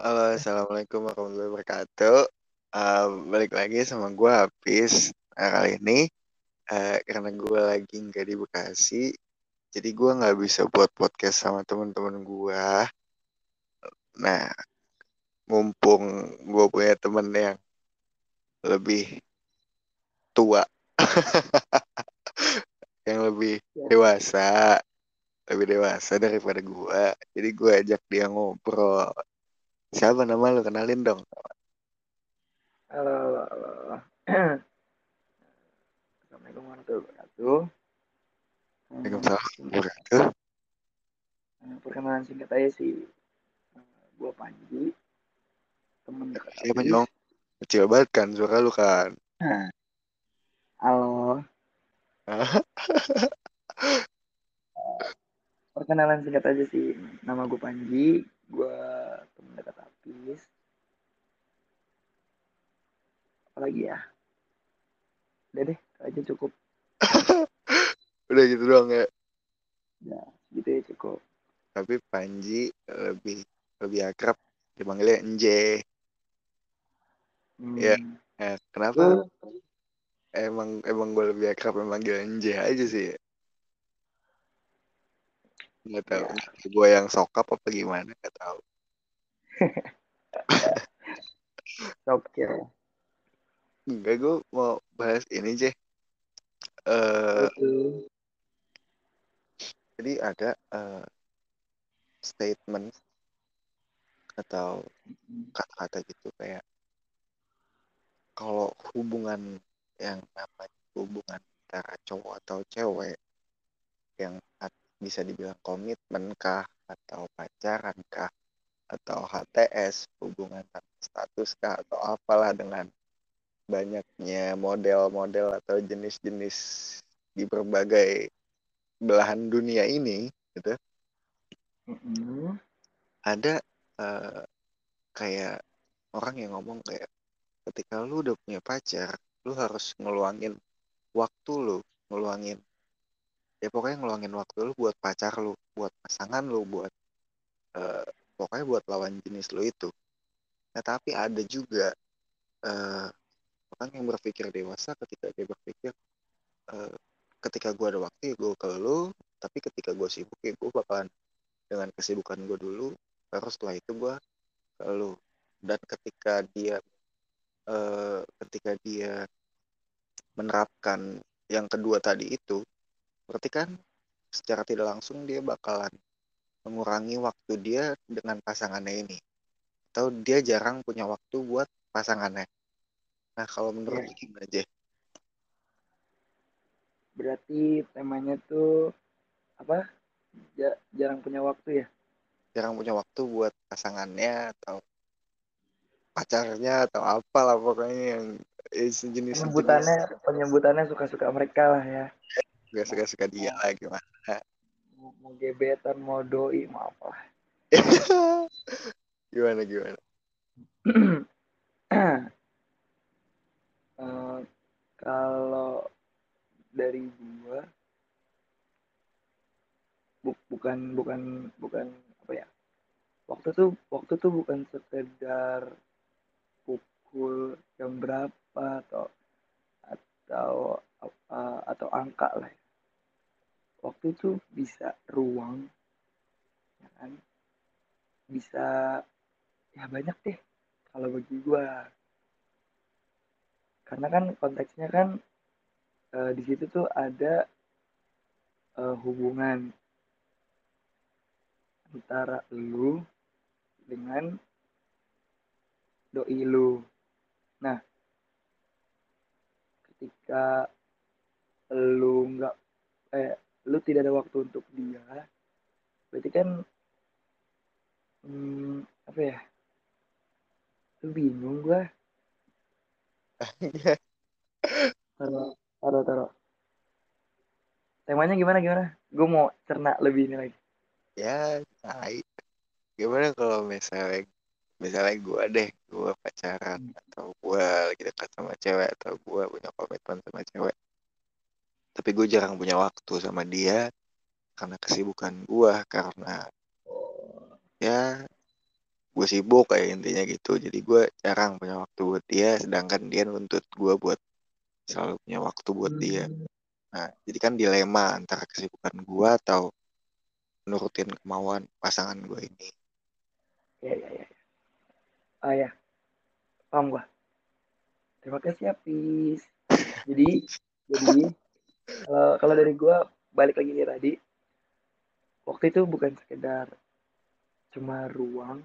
Halo, assalamualaikum warahmatullahi wabarakatuh. Uh, balik lagi sama gue Hafiz. Nah, kali ini uh, karena gue lagi nggak di Bekasi, jadi gue nggak bisa buat podcast sama teman-teman gue. Nah, mumpung gue punya temen yang lebih tua, yang lebih dewasa, lebih dewasa daripada gue, jadi gue ajak dia ngobrol. Siapa nama lu? Kenalin dong. Halo, halo, halo. Assalamualaikum warahmatullahi wabarakatuh. Waalaikumsalam wabarakatuh. Perkenalan singkat aja sih. Eh, Gua Panji, temen dekat Siapa dong? Kecil banget kan suara lu kan. Halo. Perkenalan singkat aja sih. Nama gue Panji, gue temen dekat Abis. Apalagi ya? Udah deh, aja cukup. Udah gitu doang ya. Ya, gitu ya cukup. Tapi Panji lebih lebih akrab dipanggilnya Nje. Hmm, Ya. Nah, kenapa? Emang emang gue lebih akrab memanggil Nje aja sih. Nggak tahu. Ya. Gue yang sokap apa gimana? Nggak tahu. oke. Enggak, gue mau bahas ini Je. Eh, Itu. jadi ada eh, statement atau kata-kata gitu kayak kalau hubungan yang namanya hubungan antara cowok atau cewek yang bisa dibilang komitmen kah atau pacaran kah atau HTS hubungan tanpa status kah atau apalah dengan banyaknya model-model atau jenis-jenis di berbagai belahan dunia ini gitu Mm-mm. ada eh, kayak orang yang ngomong kayak ketika lu udah punya pacar lu harus ngeluangin waktu lu ngeluangin ya pokoknya ngeluangin waktu lu buat pacar lu buat pasangan lu buat eh, pokoknya buat lawan jenis lu itu. Nah tapi ada juga eh, orang yang berpikir dewasa ketika dia berpikir eh, ketika gue ada waktu ya gue ke lu tapi ketika gue sibuk ya gue bakalan dengan kesibukan gue dulu baru setelah itu gue ke lu. Dan ketika dia eh, ketika dia menerapkan yang kedua tadi itu berarti kan secara tidak langsung dia bakalan mengurangi waktu dia dengan pasangannya ini. Atau dia jarang punya waktu buat pasangannya. Nah kalau menurut lu gimana aja Berarti temanya tuh apa? Ja- jarang punya waktu ya? jarang punya waktu buat pasangannya atau pacarnya atau apalah pokoknya yang eh, sejenis sejenis penyebutannya penyebutannya suka-suka mereka lah ya gak suka-suka dia lah gimana mau, mau gebetan mau doi mau apa lah. Gimana gimana? Eh, kalau dari gua bu- bukan bukan bukan apa ya? Waktu tuh waktu tuh bukan sekedar pukul jam berapa atau atau apa atau angka lah ya. Waktu itu bisa ruang ya kan? Bisa ya banyak deh kalau bagi gua. Karena kan konteksnya kan eh, di situ tuh ada eh, hubungan antara lu dengan doi lu. Nah ketika lu nggak eh lu tidak ada waktu untuk dia berarti kan hmm, apa ya lu bingung gua. Taruh taruh taruh. Temanya gimana gimana? Gue mau cerna lebih ini lagi. Ya tai. Gimana kalau misalnya misalnya gue deh gue pacaran atau gue lagi dekat sama cewek atau gue punya komitmen sama cewek tapi gue jarang punya waktu sama dia karena kesibukan gue karena ya gue sibuk kayak intinya gitu jadi gue jarang punya waktu buat dia sedangkan dia nuntut gue buat selalu punya waktu buat dia Hmm. nah jadi kan dilema antara kesibukan gue atau nurutin kemauan pasangan gue ini Ya, ya, ya. Ah ya, paham gua. Terima kasih Apis. Jadi, jadi kalau kalau dari gua balik lagi kayak tadi, waktu itu bukan sekedar cuma ruang,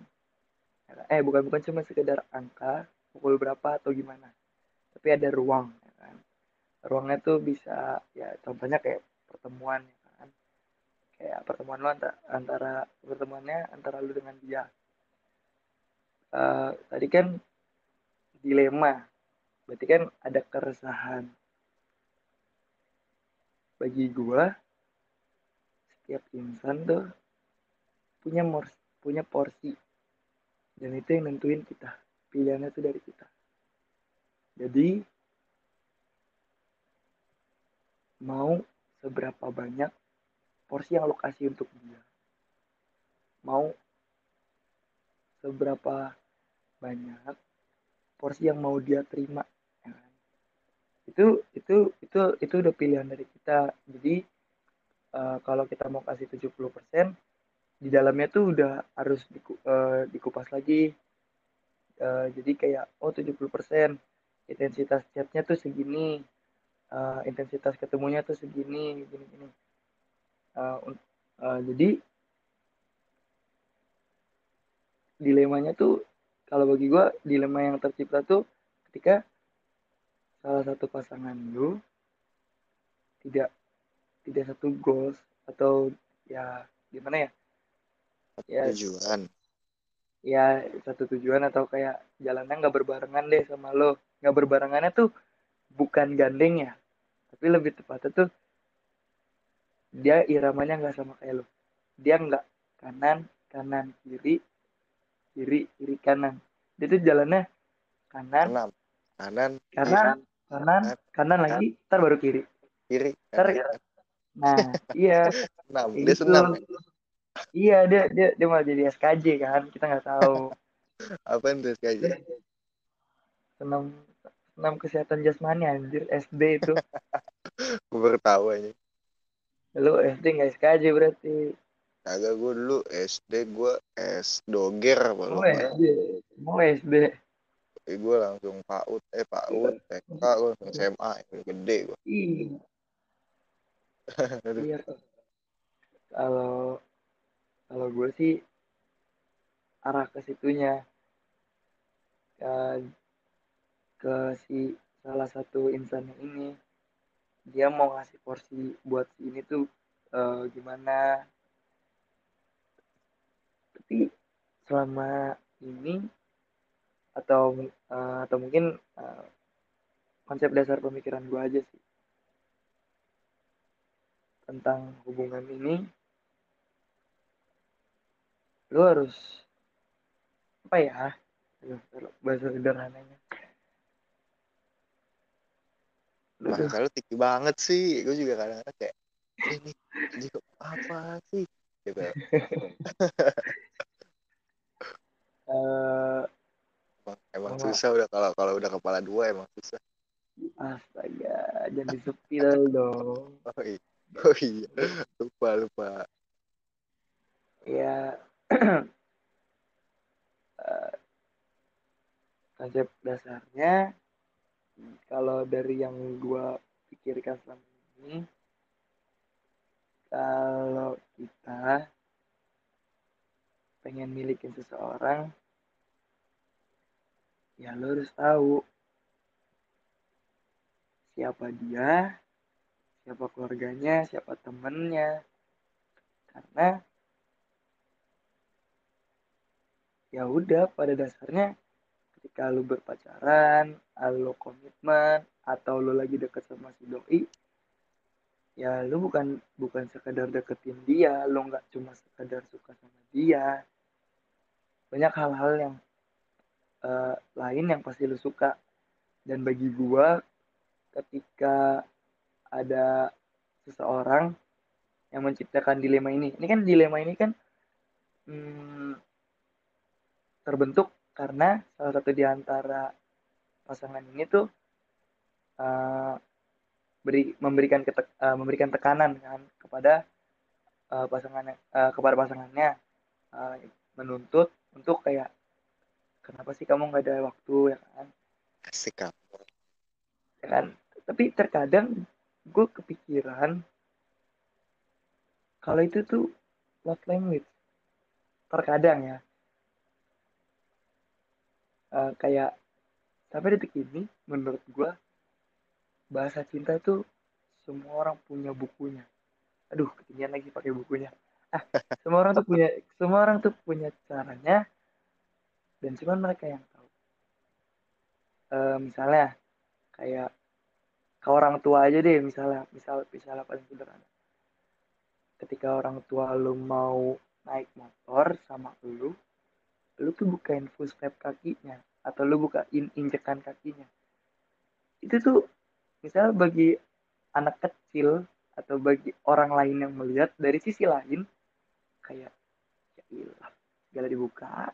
eh bukan bukan cuma sekedar angka pukul berapa atau gimana, tapi ada ruang. Ya kan? Ruangnya tuh bisa ya contohnya kayak pertemuan ya kan, kayak pertemuan lo antara, antara pertemuannya antara lu dengan dia. Uh, tadi kan dilema berarti kan ada keresahan bagi gua setiap insan tuh punya mor punya porsi dan itu yang nentuin kita pilihannya tuh dari kita jadi mau seberapa banyak porsi yang lo kasih untuk dia mau seberapa banyak porsi yang mau dia terima? Itu itu itu itu udah pilihan dari kita. Jadi uh, kalau kita mau kasih 70% di dalamnya tuh udah harus diku, uh, dikupas lagi. Uh, jadi kayak oh 70% intensitas chatnya tuh segini uh, intensitas ketemunya tuh segini gini gini. Uh, uh, jadi dilemanya tuh kalau bagi gue dilema yang tercipta tuh ketika salah satu pasangan lu tidak tidak satu goals atau ya gimana ya? Ya tujuan. ya satu tujuan atau kayak jalannya nggak berbarengan deh sama lo. Nggak berbarengannya tuh bukan gandeng ya tapi lebih tepatnya tuh dia iramanya nggak sama kayak lo. Dia nggak kanan kanan kiri kiri kiri kanan. Dia tuh jalannya kanan kanan kanan kanan kanan kanan lagi ntar baru kiri. Kiri ntar nah iya. Senam dia gitu. senam. Ya? iya dia dia dia malah jadi SKJ kan kita nggak tahu. Apa itu SKJ senam senam kesehatan jasmani anjir SD itu. Gue baru tahu aja. Lu SD nggak SKJ berarti? Agak gue dulu SD gue S doger apa. SD mau SD Tapi gue langsung PAUD, eh PAUD, TK gue langsung SMA, gede gue. iya. Iya kalau kalau gue sih arah ke situnya. Ke, ke si salah satu insan ini. Dia mau ngasih porsi buat si ini tuh uh, gimana. Tapi selama ini atau uh, atau mungkin uh, konsep dasar pemikiran gue aja sih tentang hubungan ini lu harus apa ya bahasa sederhananya Bahasa lu tinggi banget sih. Gue juga kadang-kadang kayak, ini juga apa sih? Gitu. uh, emang, emang Wah. susah udah kalau kalau udah kepala dua emang susah. astaga jangan disepil dong Oh iya, oh iya. lupa lupa. ya uh, konsep dasarnya kalau dari yang gua pikirkan selama ini kalau kita pengen milikin seseorang ya lo harus tahu. Siapa dia siapa keluarganya siapa temennya. Karena ya udah pada dasarnya ketika lu berpacaran lu komitmen atau lu lagi deket sama si doi ya lu bukan bukan sekedar deketin dia lu nggak cuma sekedar suka sama dia. Banyak hal-hal yang uh, lain yang pasti lu suka. Dan bagi gua ketika ada seseorang yang menciptakan dilema ini. Ini kan dilema ini kan hmm, terbentuk karena salah satu di antara pasangan ini tuh uh, beri memberikan ketek, uh, memberikan tekanan kan kepada uh, pasangannya uh, kepada pasangannya. Uh, menuntut untuk kayak kenapa sih kamu nggak ada waktu ya kan? Asik kamu ya kan? Tapi terkadang gue kepikiran kalau itu tuh love language. Terkadang ya. Uh, kayak sampai detik ini menurut gue bahasa cinta itu semua orang punya bukunya. Aduh ketinggian lagi pakai bukunya. Ah semua orang tuh punya semua orang tuh punya caranya dan cuma mereka yang tahu. Uh, misalnya kayak ke orang tua aja deh misalnya misal misalnya paling sederhana. Ketika orang tua lu mau naik motor sama lu lu tuh bukain footstep kakinya atau lu bukain injekan kakinya. Itu tuh misal bagi anak kecil atau bagi orang lain yang melihat dari sisi lain kayak ya ilah dibuka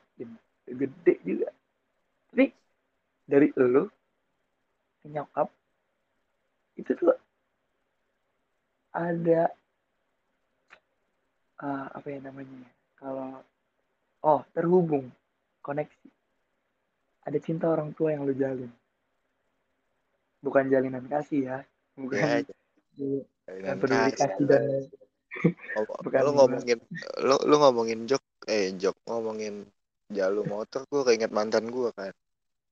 gede juga. Tapi dari lu nyokap itu tuh ada uh, apa ya namanya kalau oh terhubung koneksi. Ada cinta orang tua yang lu jalin. Bukan jalinan kasih ya. Bukan ya, jalinan peduli kasih. dan bukan lu ngomongin lu lu ngomongin jok eh jok ngomongin jalur motor gue keinget mantan gue kan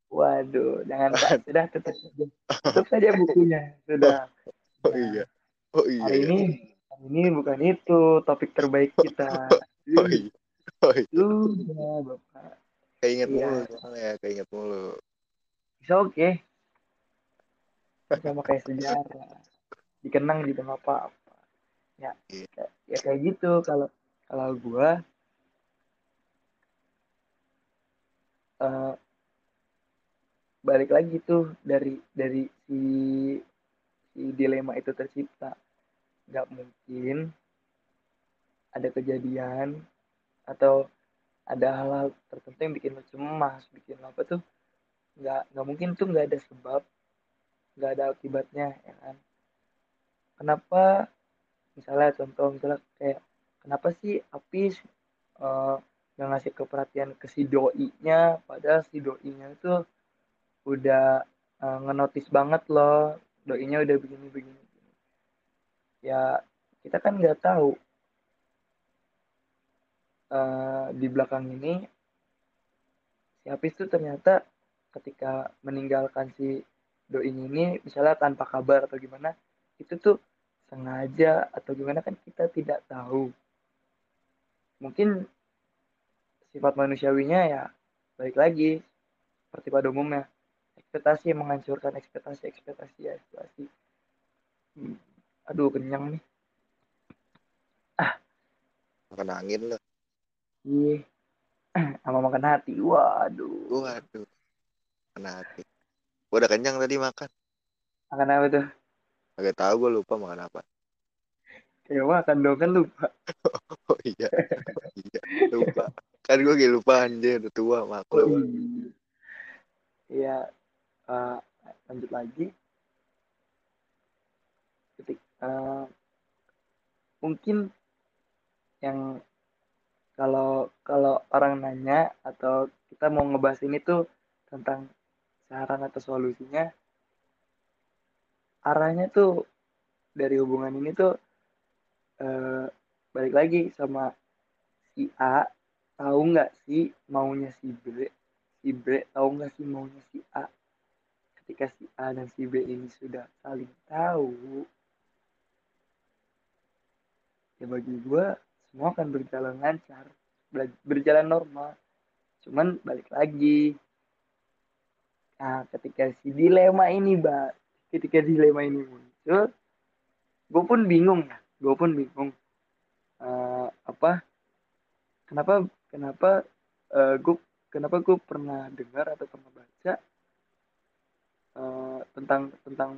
Waduh, jangan Pak. Sudah tutup saja. Tutup saja bukunya. Sudah. Oh iya. Oh iya. Hari ini hari ini bukan itu topik terbaik kita. Oh iya. Oh iya. Sudah, Bapak. Keinget iya. mulu soalnya, keinget mulu. Bisa oke. Okay. Sama kayak sejarah. Dikenang juga nggak apa-apa. Ya, iya. ya kayak gitu kalau kalau gua uh, balik lagi tuh dari dari si si dilema itu tercipta. Nggak mungkin ada kejadian atau ada hal-hal tertentu yang bikin lo cemas bikin lo apa tuh nggak nggak mungkin tuh nggak ada sebab nggak ada akibatnya ya kan? Kenapa misalnya contoh misalnya kayak kenapa sih Apis uh, nggak ngasih keperhatian ke si doi-nya padahal si doi-nya itu udah uh, ngenotis banget loh doinya udah begini begini ya kita kan nggak tahu uh, di belakang ini si Hafiz tuh ternyata ketika meninggalkan si doi ini misalnya tanpa kabar atau gimana itu tuh sengaja atau gimana kan kita tidak tahu. Mungkin sifat manusiawinya ya baik lagi. Seperti pada umumnya. Ekspektasi menghancurkan ekspektasi ekspektasi ya ekspektasi. Hmm. aduh kenyang nih. Ah. Makan angin loh iya. Sama makan hati. Waduh. Waduh. Makan hati. Gua udah kenyang tadi makan. Makan apa tuh? Agak tahu gue lupa makan apa. Kayak makan dong kan lupa. Oh iya. Oh, iya lupa kan gue gak lupa anjir udah tua maklum iya uh, lanjut lagi. Ketik uh, mungkin yang kalau kalau orang nanya atau kita mau ngebahas ini tuh tentang saran atau solusinya arahnya tuh dari hubungan ini tuh uh, balik lagi sama si A tahu nggak sih maunya si B? Si B tahu nggak sih maunya si A? Ketika si A dan si B ini sudah saling tahu ya bagi gue semua akan berjalan lancar berjalan normal. Cuman balik lagi. Nah ketika si dilema ini mbak ketika dilema ini muncul gue pun bingung ya gue pun bingung uh, apa kenapa kenapa uh, gue kenapa gue pernah dengar atau pernah baca uh, tentang tentang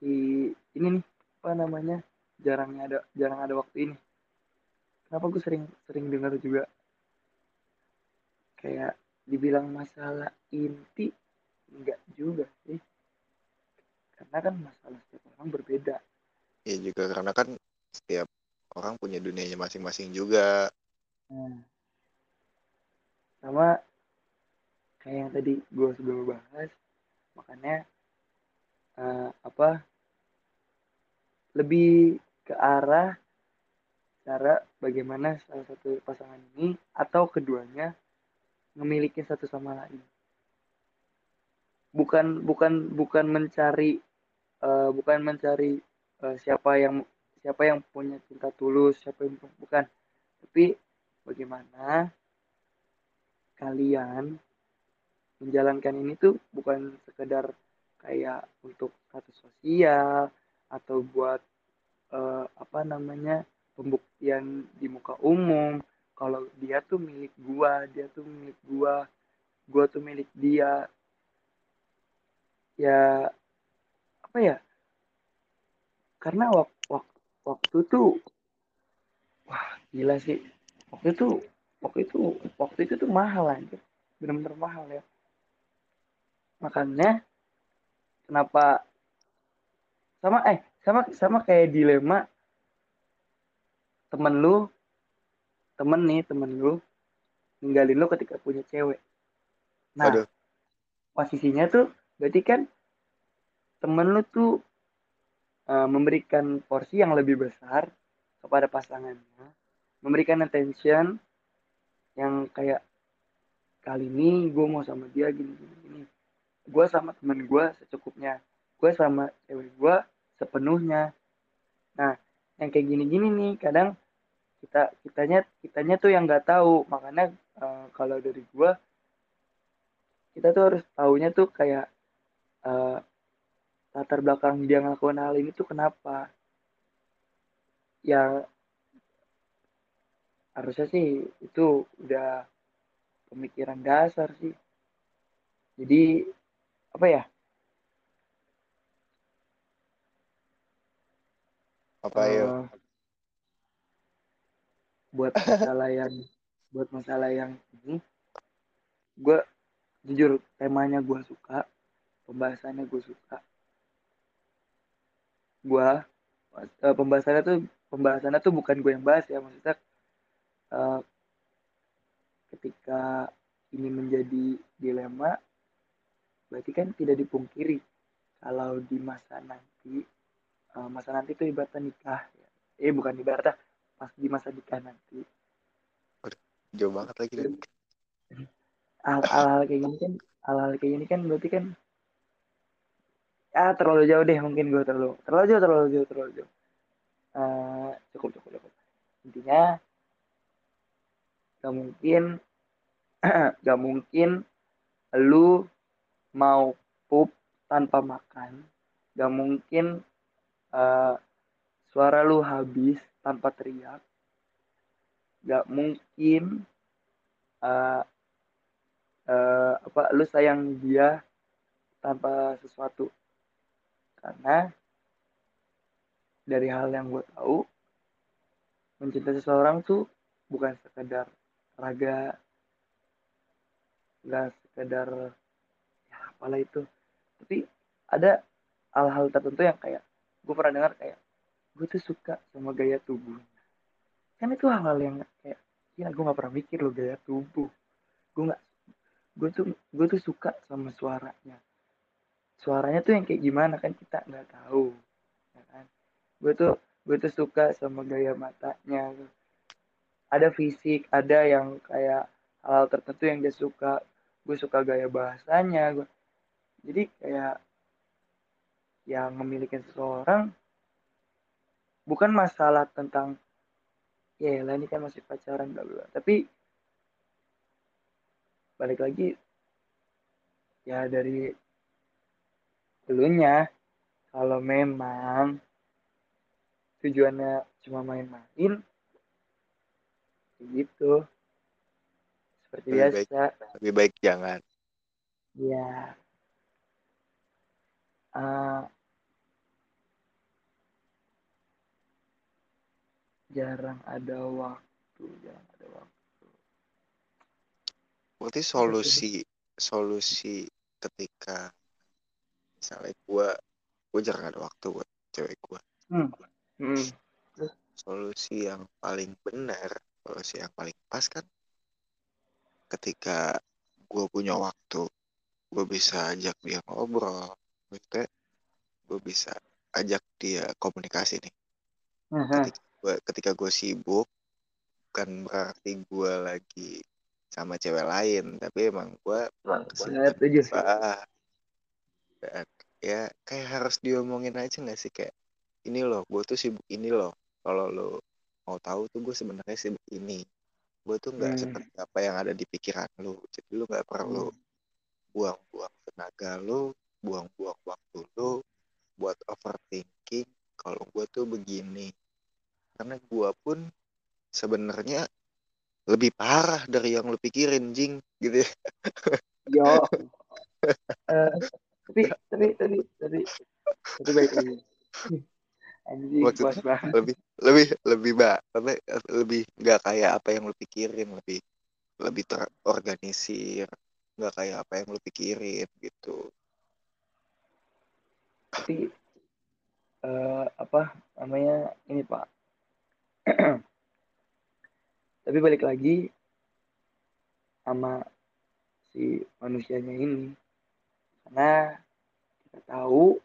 si ini nih apa namanya jarangnya ada jarang ada waktu ini. Kenapa gue sering sering dengar juga? Kayak dibilang masalah inti enggak juga sih. Karena kan masalah setiap orang berbeda. Ya juga karena kan setiap orang punya dunianya masing-masing juga nah, sama kayak yang tadi gue sebelum bahas makanya uh, apa lebih ke arah cara bagaimana salah satu pasangan ini atau keduanya memiliki satu sama lain. Bukan bukan bukan mencari uh, bukan mencari uh, siapa yang siapa yang punya cinta tulus siapa yang bukan. Tapi bagaimana kalian menjalankan ini tuh bukan sekedar kayak untuk status sosial atau buat uh, apa namanya pembuktian di muka umum. Kalau dia tuh milik gua dia tuh milik gua gua tuh milik dia. Ya apa ya? Karena wak, wak, waktu tuh wah gila sih waktu itu waktu itu waktu itu tuh mahal aja benar-benar mahal ya. Makanya kenapa sama eh sama sama kayak dilema temen lu temen nih temen lu ninggalin lu ketika punya cewek. Nah Aduh. posisinya tuh berarti kan temen lu tuh uh, memberikan porsi yang lebih besar kepada pasangannya memberikan attention yang kayak kali ini gue mau sama dia gini gini gini. Gue sama temen gue secukupnya. Gue sama cewek gue sepenuhnya. Nah yang kayak gini gini nih kadang kita kitanya kitanya tuh yang nggak tahu. Makanya uh, kalau dari gue kita tuh harus tahunya tuh kayak uh, latar belakang dia ngelakuin hal ini tuh kenapa? Ya harusnya sih itu udah pemikiran dasar sih. Jadi apa ya? Apa uh, ya buat masalah yang buat masalah yang ini gue jujur temanya gue suka pembahasannya gue suka. Gue uh, pembahasannya tuh pembahasannya tuh bukan gue yang bahas ya maksudnya uh, ketika ini menjadi dilema berarti kan tidak dipungkiri kalau di masa nanti uh, masa nanti itu ibaratnya nikah ya. eh bukan ibaratnya pas di masa nikah nanti. Jauh banget lagi hal-hal kayak gini kan hal-hal kayak gini kan berarti kan ah terlalu jauh deh mungkin gue terlalu terlalu jauh terlalu jauh terlalu jauh. Uh, cukup cukup cukup. Intinya gak mungkin gak mungkin lu mau pup tanpa makan. Gak mungkin uh, suara lu habis tanpa teriak. Gak mungkin uh, uh, apa lu sayang dia tanpa sesuatu. Karena dari hal yang gue tahu mencintai seseorang tuh bukan sekedar raga. Nggak sekedar ya apalah itu. Tapi ada hal-hal tertentu yang kayak gue pernah dengar kayak gue tuh suka sama gaya tubuhnya kan itu hal-hal yang kayak ya gue nggak pernah mikir lo gaya tubuh. Gue nggak gue tuh gue tuh suka sama suaranya. Suaranya tuh yang kayak gimana kan kita nggak tahu ya kan? Gue tuh gue tuh suka sama gaya matanya ada fisik ada yang kayak hal, -hal tertentu yang dia suka. Gue suka gaya bahasanya gue jadi kayak yang memiliki seseorang bukan masalah tentang ya lah ini kan masih pacaran bla bla tapi balik lagi ya dari dulunya kalau memang tujuannya cuma main-main gitu. Seperti lebih biasa. baik, lebih baik jangan. Ya uh, jarang ada waktu jarang ada waktu. Berarti solusi solusi ketika misalnya gue gue jarang ada waktu buat cewek gue Hmm. Hmm. solusi yang paling benar solusi yang paling pas kan ketika gue punya waktu gue bisa ajak dia ngobrol maksudnya gue bisa ajak dia komunikasi nih. Aha. ketika gue ketika gue sibuk bukan berarti gue lagi sama cewek lain tapi emang gue kesibukan dan ya kayak harus diomongin aja nggak sih? Kayak ini loh gue tuh sibuk ini loh. Kalau lo mau tahu tuh gue sebenarnya sibuk ini gue tuh nggak Hmm. seperti apa yang ada di pikiran lo jadi lo nggak perlu Hmm. buang-buang tenaga lo buang-buang waktu lo buat overthinking kalau gue tuh begini karena gue pun sebenarnya lebih parah dari yang lo pikirin jing gitu ya Yo. Eh, tapi tapi tapi tapi tapi baik. Anjing banget. lebih lebih lebih mbak. Tapi lebih nggak kayak apa yang lo pikirin. Lebih lebih terorganisir. Nggak kayak apa yang lo pikirin gitu. Tapi eh, apa namanya ini Pak. tapi balik lagi sama si manusianya ini. Karena kita tahu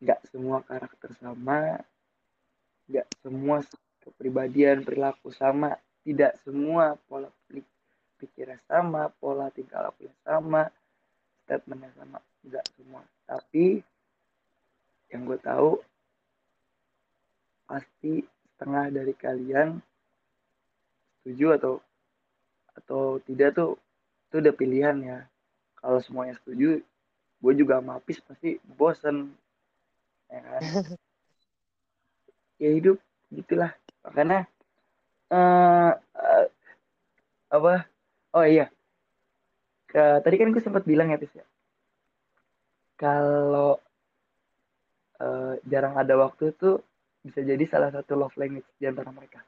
nggak semua karakter sama nggak semua kepribadian perilaku sama. Tidak semua pola pikirnya sama pola tingkah lakunya sama statementnya sama. Nggak semua. Tapi yang gue tahu pasti setengah dari kalian setuju atau atau tidak tuh itu udah pilihan ya. Kalau semuanya setuju gue juga sama Apis pasti bosen. Ya kan ya hidup gitulah. Makanya uh, uh, apa? Oh iya. Ke, tadi kan gue sempat bilang ya Pis ya. Kalau uh, jarang ada waktu tuh bisa jadi salah satu love language di antara mereka.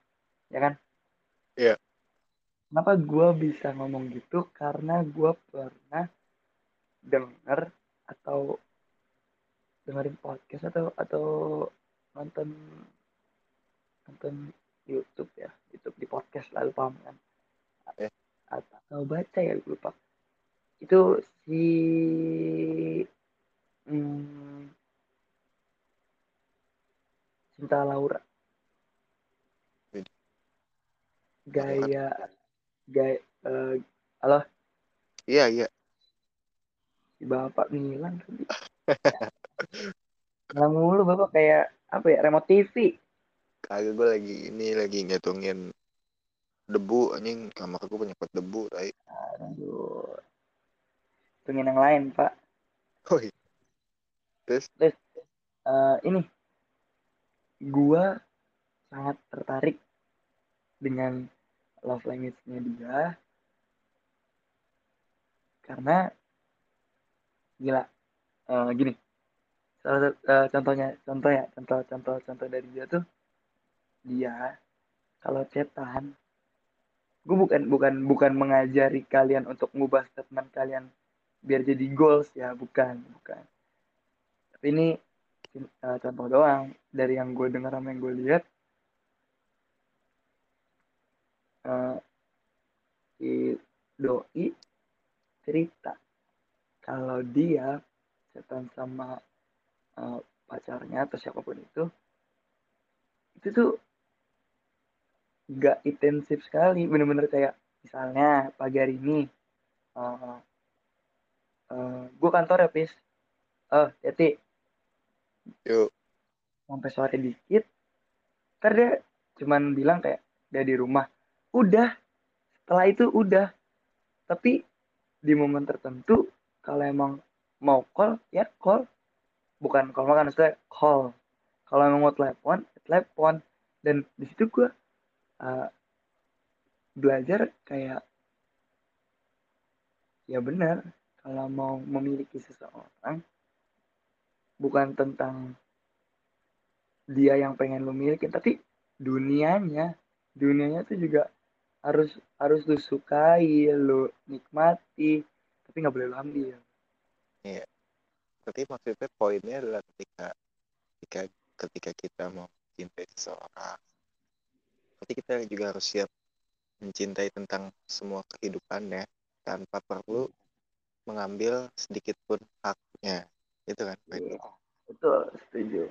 Ya kan? Iya. Kenapa gue bisa ngomong gitu? Karena gue pernah denger atau dengerin podcast atau atau nonton nonton YouTube ya, YouTube di podcast lalu paham kan? Iya. Atau baca ya lupa. Itu si hmm, Cinta Laura. Gaya gaya uh, halo? Iya iya. Si bapak ngilang tadi. Ngilang mulu bapak kayak apa ya remote TV kagak gue lagi ini lagi ngitungin debu anjing. Kamar gue banget debu tai. Aduh. Hitungin yang lain pak. Oh terus? Terus uh, ini. Gua sangat tertarik dengan love language-nya dia. Karena gila uh, gini. Salah uh, contohnya contoh ya contoh contoh contoh dari dia tuh dia kalau cetan gue bukan bukan bukan mengajari kalian untuk ngubah statement kalian biar jadi goals ya bukan bukan. Tapi ini uh, contoh doang dari yang gue dengar sama yang gue lihat. Uh, si doi cerita kalau dia setan sama uh, pacarnya atau siapa pun itu itu tuh gak intensif sekali. Bener-bener kayak misalnya pagi hari ini uh, uh, gue kantor ya pis. Oh Yati. Yuk sampai sore dikit ntar dia cuman bilang kayak dia di rumah. Udah. Setelah itu udah. Tapi di momen tertentu kalau emang mau call ya call. Bukan call makan maksudnya call. Kalau emang mau telepon telepon. Dan di situ gue uh, belajar kayak ya benar kalau mau memiliki seseorang bukan tentang dia yang pengen lo milikin tapi dunianya. Dunianya tuh juga harus harus lu sukai lu nikmati tapi nggak boleh lu ambil. Iya. Berarti maksudnya poinnya adalah ketika ketika ketika kita mau mencintai seseorang berarti kita juga harus siap mencintai tentang semua kehidupannya tanpa perlu mengambil sedikit pun haknya. Itu kan Pak? Iya, betul setuju.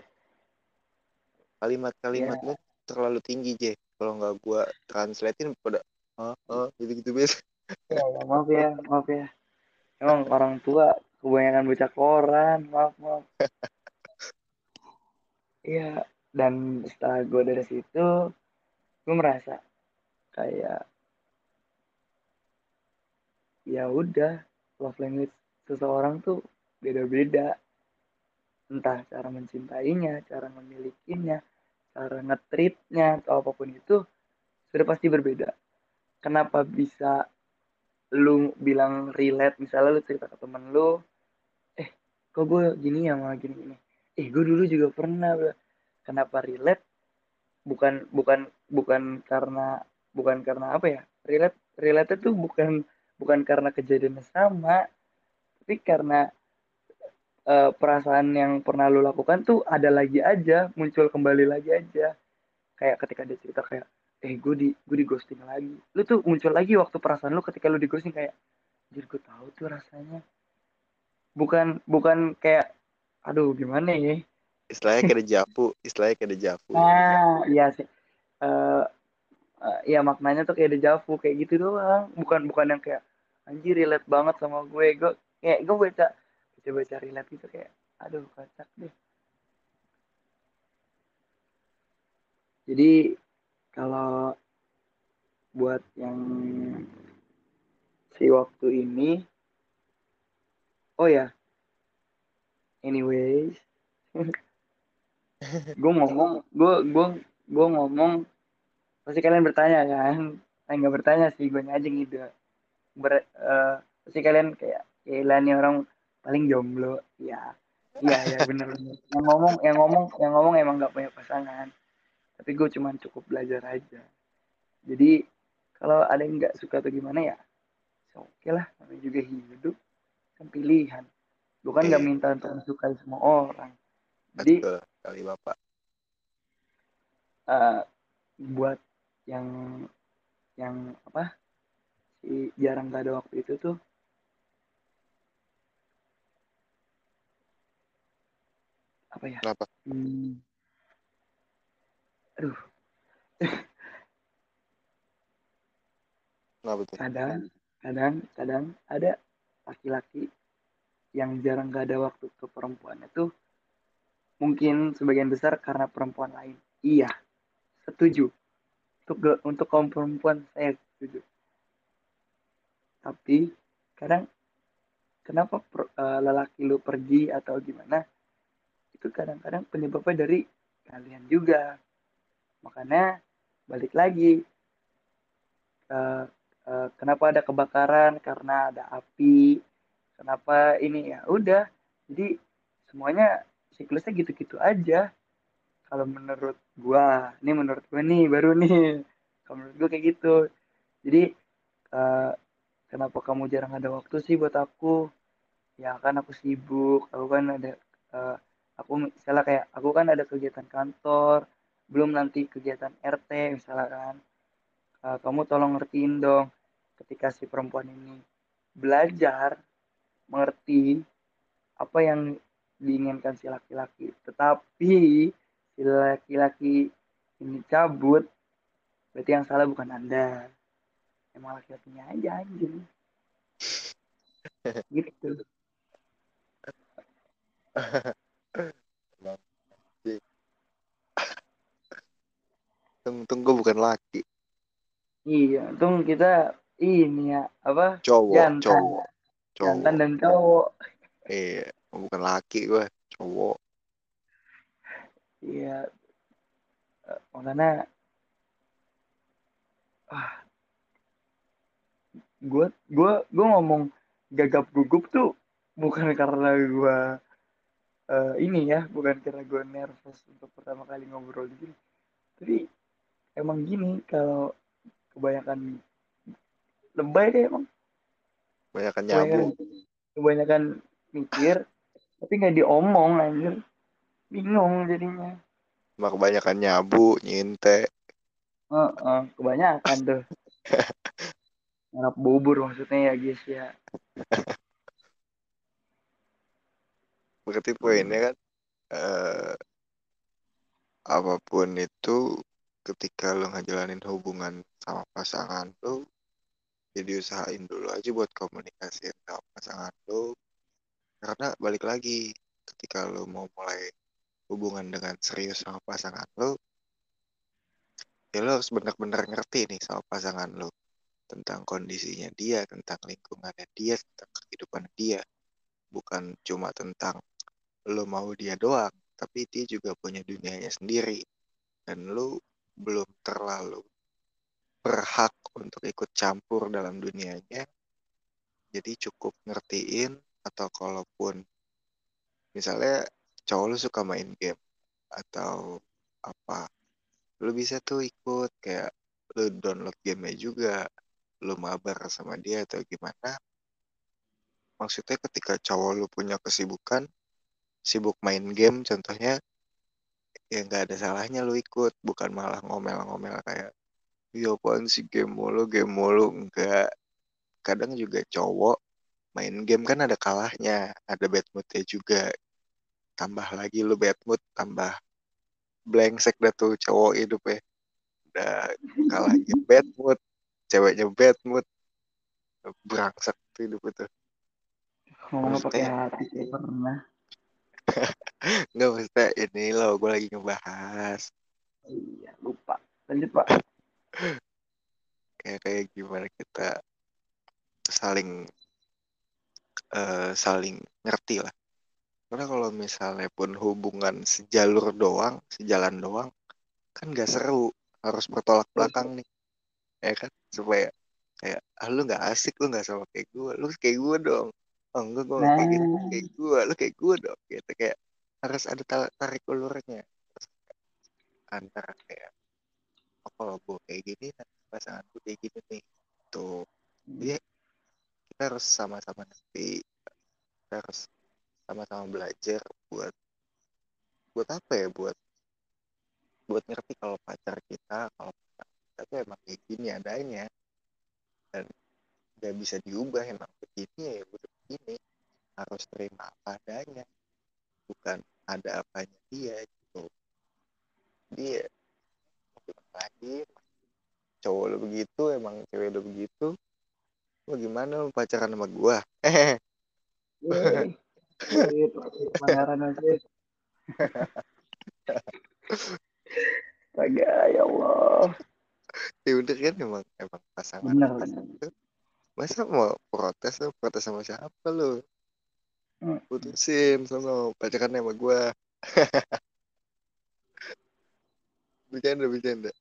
Kalimat-kalimat lu terlalu tinggi J. Kalau nggak gua translatein pada ah ah gitu gitu biasa ya, ya, maaf ya maaf ya. Emang orang tua kebanyakan baca koran maaf maaf. Iya, dan setelah gue dari situ, gue merasa kayak ya udah love language seseorang tuh beda-beda. Entah cara mencintainya, cara memilikinya, cara ngetritnya atau apa pun itu sudah pasti berbeda. Kenapa bisa lu bilang relate misalnya lu cerita ke temen lu eh kok gue gini ya malah gini gini eh gue dulu juga pernah bro." kenapa relate bukan bukan bukan karena bukan karena apa ya relate relate itu bukan bukan karena kejadian sama tapi karena eh, perasaan yang pernah lu lakukan tuh ada lagi aja muncul kembali lagi aja. Kayak ketika dia cerita kayak eh gue di gue di ghosting lagi. Lu tuh muncul lagi waktu perasaan lu ketika lu di ghosting kayak jadi gue tahu tuh rasanya. Bukan bukan kayak aduh gimana ya? Istilahnya kayak dejavu istilahnya kayak dejavu nah iya sih Eh, ya maknanya tuh kayak dejavu kayak gitu doang. Bukan bukan yang kayak anjir relate banget sama gue. Gue kayak gue baca baca baca relate gitu kayak aduh kocak deh. Jadi kalau buat yang si waktu ini oh ya anyways gue ngomong gue gue gue ngomong pasti kalian bertanya kan? Eh nggak bertanya sih gue aja gitu Ber, eh, pasti kalian kayak gila nih orang paling jomblo. Ya iya ya bener bener. Yang ngomong yang ngomong yang ngomong emang nggak punya pasangan. Tapi gue cuman cukup belajar aja. Jadi kalau ada yang nggak suka atau gimana ya ya oke lah. Namanya juga hidup kan pilihan. Bukan nggak Iya. minta untuk disukai semua orang. Jadi betul kali bapak eh, buat yang yang apa si jarang gak ada waktu itu tuh. Apa ya? Kenapa? Hmm, aduh. Kenapa tuh? Kadang kadang kadang ada laki-laki yang jarang gak ada waktu ke perempuan itu mungkin sebagian besar karena perempuan lain. Iya setuju. Untuk untuk kaum perempuan saya setuju. Tapi kadang kenapa per- eh, lelaki lu pergi atau gimana itu kadang-kadang penyebabnya dari kalian juga. Makanya balik lagi eh, eh, kenapa ada kebakaran karena ada api kenapa ini ya udah. Jadi semuanya siklusnya gitu-gitu aja kalau menurut gua ini menurut gua nih baru nih. Kalau menurut gua kayak gitu. Jadi eh, kenapa kamu jarang ada waktu sih buat aku? Ya kan aku sibuk aku kan ada eh, aku misalnya kayak aku kan ada kegiatan kantor belum nanti kegiatan RT misalnya kan. Eh, kamu tolong ngertiin dong ketika si perempuan ini belajar mengerti apa yang diinginkan si laki-laki. Tetapi si laki-laki ini cabut berarti yang salah bukan anda. Emang laki-lakinya aja anjing. Gitu. Untung gue bukan laki. Iya untung kita ini ya apa? Cowok jantan. cowok jantan cowok dan cowok. Iya bukan laki gue cowok iya. Eh, makanya ah gue gue gue ngomong gagap gugup tuh bukan karena gue eh, ini ya bukan karena gue nervous untuk pertama kali ngobrol di sini. Tapi emang gini kalau kebanyakan lebay deh emang. Banyakan nyabu. kebanyakan kebanyakan mikir tapi nggak diomong anjir bingung jadinya. Sama kebanyakan nyabu, nyinte. Heeh, kebanyakan tuh. Ngarap bubur maksudnya ya guys ya. Berarti poinnya kan eh, apa pun itu ketika lo ngejalanin hubungan sama pasangan lo jadi usahain dulu aja buat komunikasi sama pasangan lo karena balik lagi ketika lo mau mulai hubungan dengan serius sama pasangan lo ya lo harus benar-benar ngerti nih sama pasangan lo tentang kondisinya dia tentang lingkungannya dia tentang kehidupan dia. Bukan cuma tentang lo mau dia doang tapi dia juga punya dunianya sendiri. Dan lo belum terlalu berhak untuk ikut campur dalam dunianya. Jadi cukup ngertiin atau kalaupun misalnya cowok lu suka main game? Atau apa? Lu bisa tuh ikut kayak lu download gamenya juga lu mabar sama dia atau gimana? Maksudnya ketika cowok lu punya kesibukan sibuk main game contohnya ya nggak ada salahnya lu ikut bukan malah ngomel-ngomel kayak iya apaan sih game mulu game mulu? Enggak kadang juga cowok main game kan ada kalahnya ada bad moodnya juga tambah lagi lu bad mood tambah brengsek dah tuh cowok hidup ya. Udah kalah game bad mood ceweknya bad mood berangsek tuh hidup itu. Ngomong pakai hati pernah. Nggak maksudnya ini loh gue lagi ngebahas. Iya lupa. Lanjut pak. Kayak kayak gimana kita saling eh, saling ngerti lah karena kalau misalnya pun hubungan sejalur doang sejalan doang kan gak seru. Harus bertolak belakang nih. Ya kan? Supaya kayak ah lu nggak asik lu nggak sama kayak gue lu kayak gue dong. Oh enggak gue nggak kayak gitu Nah. kayak gue lu kayak gue dong. Gitu kayak harus ada ta- tarik ulurnya. Antara kayak oh kalau gue kayak gini nanti pasangan gue kayak gini nih. Tuh Iya. kita harus sama-sama ngerti kita harus sama-sama belajar buat buat apa ya buat buat ngerti kalau pacar kita kalau pacar kita tuh emang kayak gini adanya. Dan nggak bisa diubah emang begini ya udah begini. Harus terima apa adanya. Bukan ada apanya dia gitu. Dia lagi? Cowok lo begitu emang cewek lo begitu. Lo gimana lo pacaran sama gua pangeran. Astaga, ya Allah. ya udah kan emang emang pasangan Bener, pasangan bener. itu masa mau protes lo protes sama siapa lo Hmm. putusin sono pacaran sama gua bercanda bercanda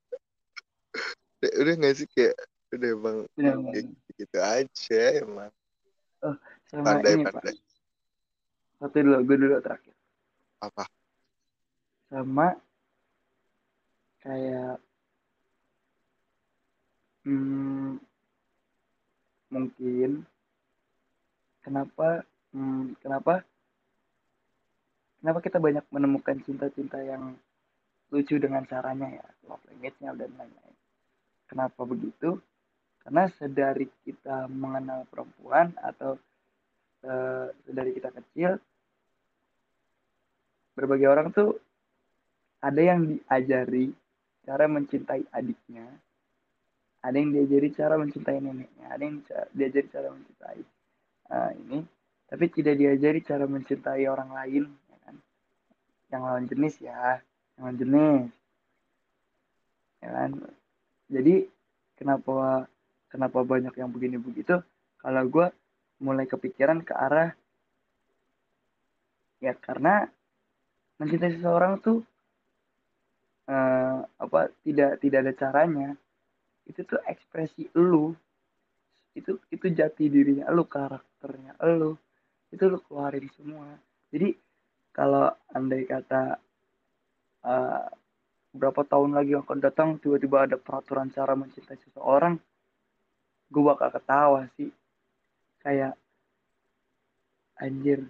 udah, udah gak sih kayak udah emang Bener, kayak bener. gitu aja emang Sama pandai ini, Pak. Satu dulu, gue dulu terakhir. apa? Sama kayak hmm, mungkin kenapa hmm, kenapa kenapa kita banyak menemukan cinta-cinta yang lucu dengan caranya ya? Love language-nya dan lain-lain. Kenapa begitu? Karena sedari kita mengenal perempuan atau eh, sedari kita kecil berbagai orang tuh ada yang diajari cara mencintai adiknya ada yang diajari cara mencintai neneknya ada yang diajari cara mencintai eh, ini tapi tidak diajari cara mencintai orang lain ya kan? yang lawan jenis ya yang lawan jenis. Ya kan? Jadi kenapa kenapa banyak yang begini begitu kalau gue mulai kepikiran ke arah ya karena mencintai seseorang tuh eh, apa tidak tidak ada caranya. Itu tuh ekspresi elu itu itu jati dirinya elu karakternya elu itu lu keluarin semua. Jadi kalau andai kata eh, berapa tahun lagi akan datang tiba-tiba ada peraturan cara mencintai seseorang gue bakal ketawa sih. Kayak anjir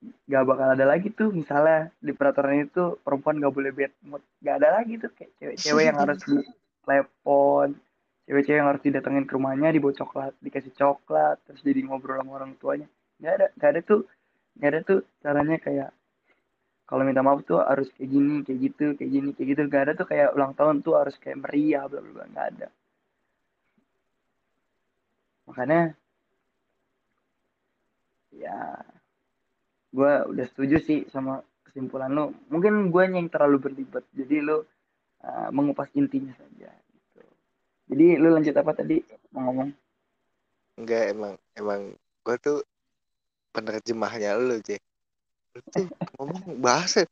gak bakal ada lagi tuh misalnya di peraturan itu perempuan gak boleh bad mood. Gak ada lagi tuh kayak cewek-cewek yang harus telepon cewek-cewek yang harus didatengin ke rumahnya dibawa coklat dikasih coklat terus jadi ngobrol sama orang tuanya. Gak ada gak ada tuh gak ada tuh caranya kayak kalau minta maaf tuh harus kayak gini kayak gitu kayak gini kayak gitu. Gak ada tuh kayak ulang tahun tuh harus kayak meriah bla bla gak ada. Makanya ya gue udah setuju sih sama kesimpulan lo. Mungkin gue yang terlalu berlibat jadi lo uh, mengupas intinya saja gitu. jadi lo lanjut apa tadi mau ngomong? Enggak emang emang gue tuh penerjemahnya lo tuh ngomong bahasa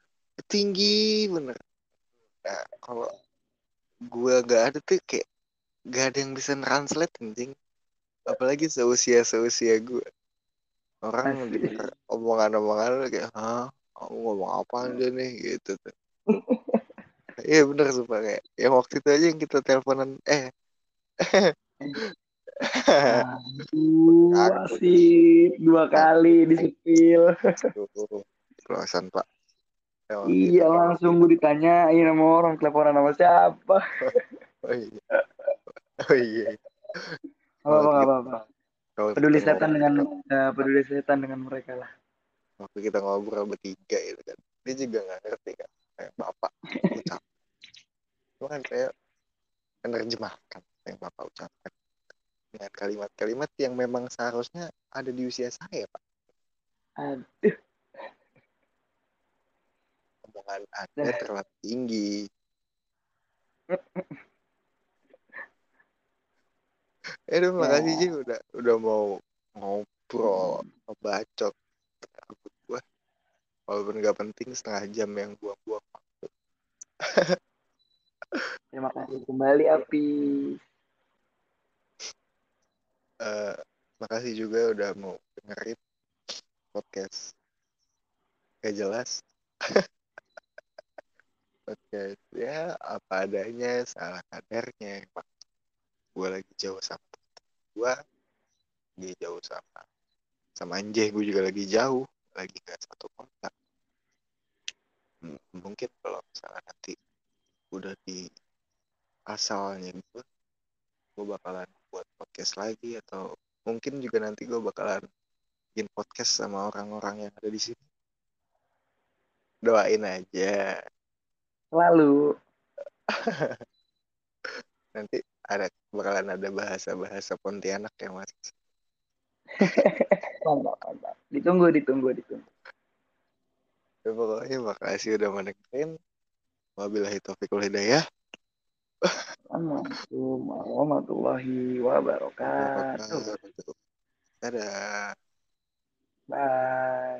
tinggi bener. Nah, kalau gue gak ada tuh kayak gak ada yang bisa translate anjing. Apalagi seusia seusia gue orang denger omongan-omongan kayak hah kamu ngomong apa aja nih gitu tuh iya bener sumpah kayak yang waktu itu aja yang kita teleponan eh Aduh, sih dua kali di sepil. Kelasan pak. Ya, iya langsung gue ditanyain sama orang teleponan sama siapa. oh iya. Oh iya. Apa apa apa. Apa. Peduli setan dengan uh, peduli setan dengan mereka lah. Waktu kita ngobrol bertiga itu kan, dia juga nggak ngerti kan, kayak bapak ucap. Cuma kan saya menerjemahkan yang bapak ucapkan dengan kalimat-kalimat yang memang seharusnya ada di usia saya pak. Aduh. Omongan anda terlalu tinggi. Eh, ya. makasih sih udah udah mau ngobrol, ngebacot. Rambut gua. Walaupun gak penting setengah jam yang buang-buang waktu. Terima kasih kembali Api. Uh, makasih juga udah mau dengerin podcast. Gak jelas. podcast ya apa adanya, salah kadarnya. Gue lagi jauh sama gue lagi jauh sama sama Anjay. Gue juga lagi jauh lagi gak satu kota. Mungkin kalau misalnya nanti udah di asalnya gue gue bakalan buat podcast lagi atau mungkin juga nanti gue bakalan bikin podcast sama orang-orang yang ada di sini. Doain aja. Selalu nanti ada bakalan ada bahasa-bahasa Pontianak ya mas mantap mantap ditunggu ditunggu ditunggu ya, pokoknya makasih udah mendengarin wabillahi taufiq hidayah Assalamualaikum warahmatullahi wabarakatuh. Dadah. Bye.